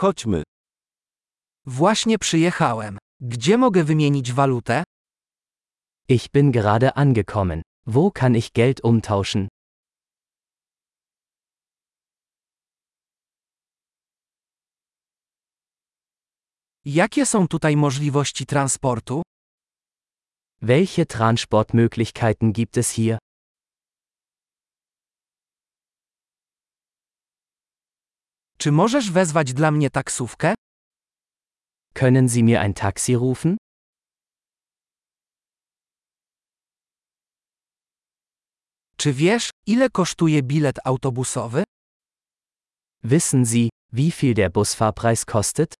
Chodźmy. Właśnie przyjechałem. Gdzie mogę wymienić walutę? Ich bin gerade angekommen. Wo kann ich Geld umtauschen? Jakie są tutaj możliwości transportu? Welche Transportmöglichkeiten gibt es hier? Czy możesz wezwać dla mnie taksówkę? Können Sie mir ein Taxi rufen? Czy wiesz, ile kosztuje bilet autobusowy? Wissen Sie, wie viel der Busfahrpreis kostet?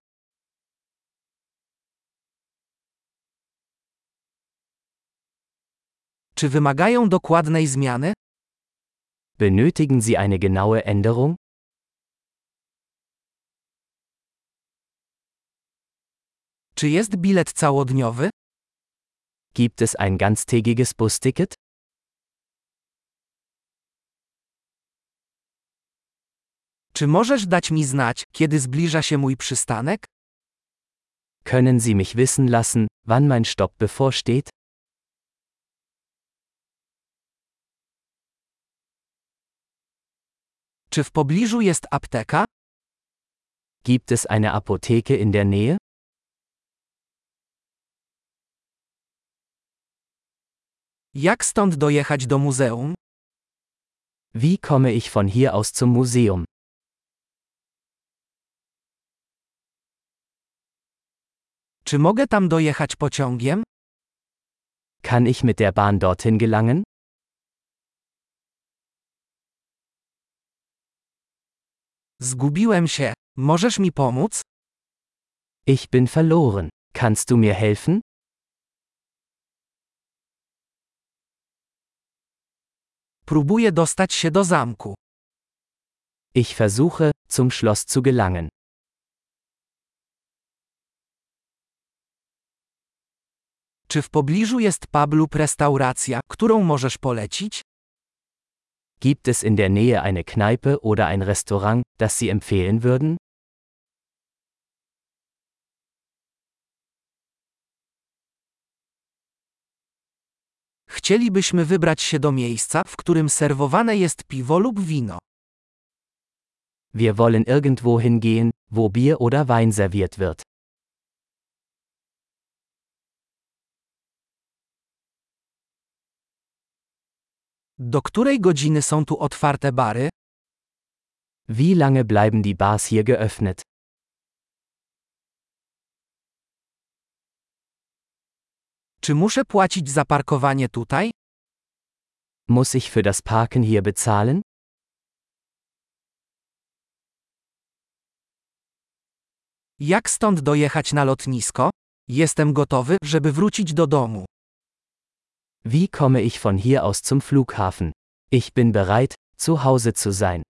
Czy wymagają dokładnej zmiany? Benötigen Sie eine genaue Änderung? Czy jest bilet całodniowy? Gibt es ein ganztägiges Busticket? Czy możesz dać mi znać, kiedy zbliża się mój przystanek? Können Sie mich wissen lassen, wann mein Stopp bevorsteht? Czy w pobliżu jest apteka? Gibt es eine Apotheke in der Nähe? Jak stąd dojechać do muzeum? Wie komme ich von hier aus zum Museum? Czy mogę tam dojechać pociągiem? Kann ich mit der Bahn dorthin gelangen? Zgubiłem się. Możesz mi pomóc? Ich bin verloren. Kannst du mir helfen? Próbuję dostać się do zamku. Ich versuche, zum Schloss zu gelangen. Czy w pobliżu jest pub lub restauracja, którą możesz polecić? Gibt es in der Nähe eine Kneipe oder ein Restaurant, das Sie empfehlen würden? Chcielibyśmy wybrać się do miejsca, w którym serwowane jest piwo lub wino. Wir wollen irgendwohin gehen, wo Bier oder Wein serviert wird. Do której godziny są tu otwarte bary? Wie lange bleiben die Bars hier geöffnet? Czy muszę płacić za parkowanie tutaj? Muss ich für das Parken hier bezahlen? Jak stąd dojechać na lotnisko? Jestem gotowy, żeby wrócić do domu. Wie komme ich von hier aus zum Flughafen? Ich bin bereit, zu Hause zu sein.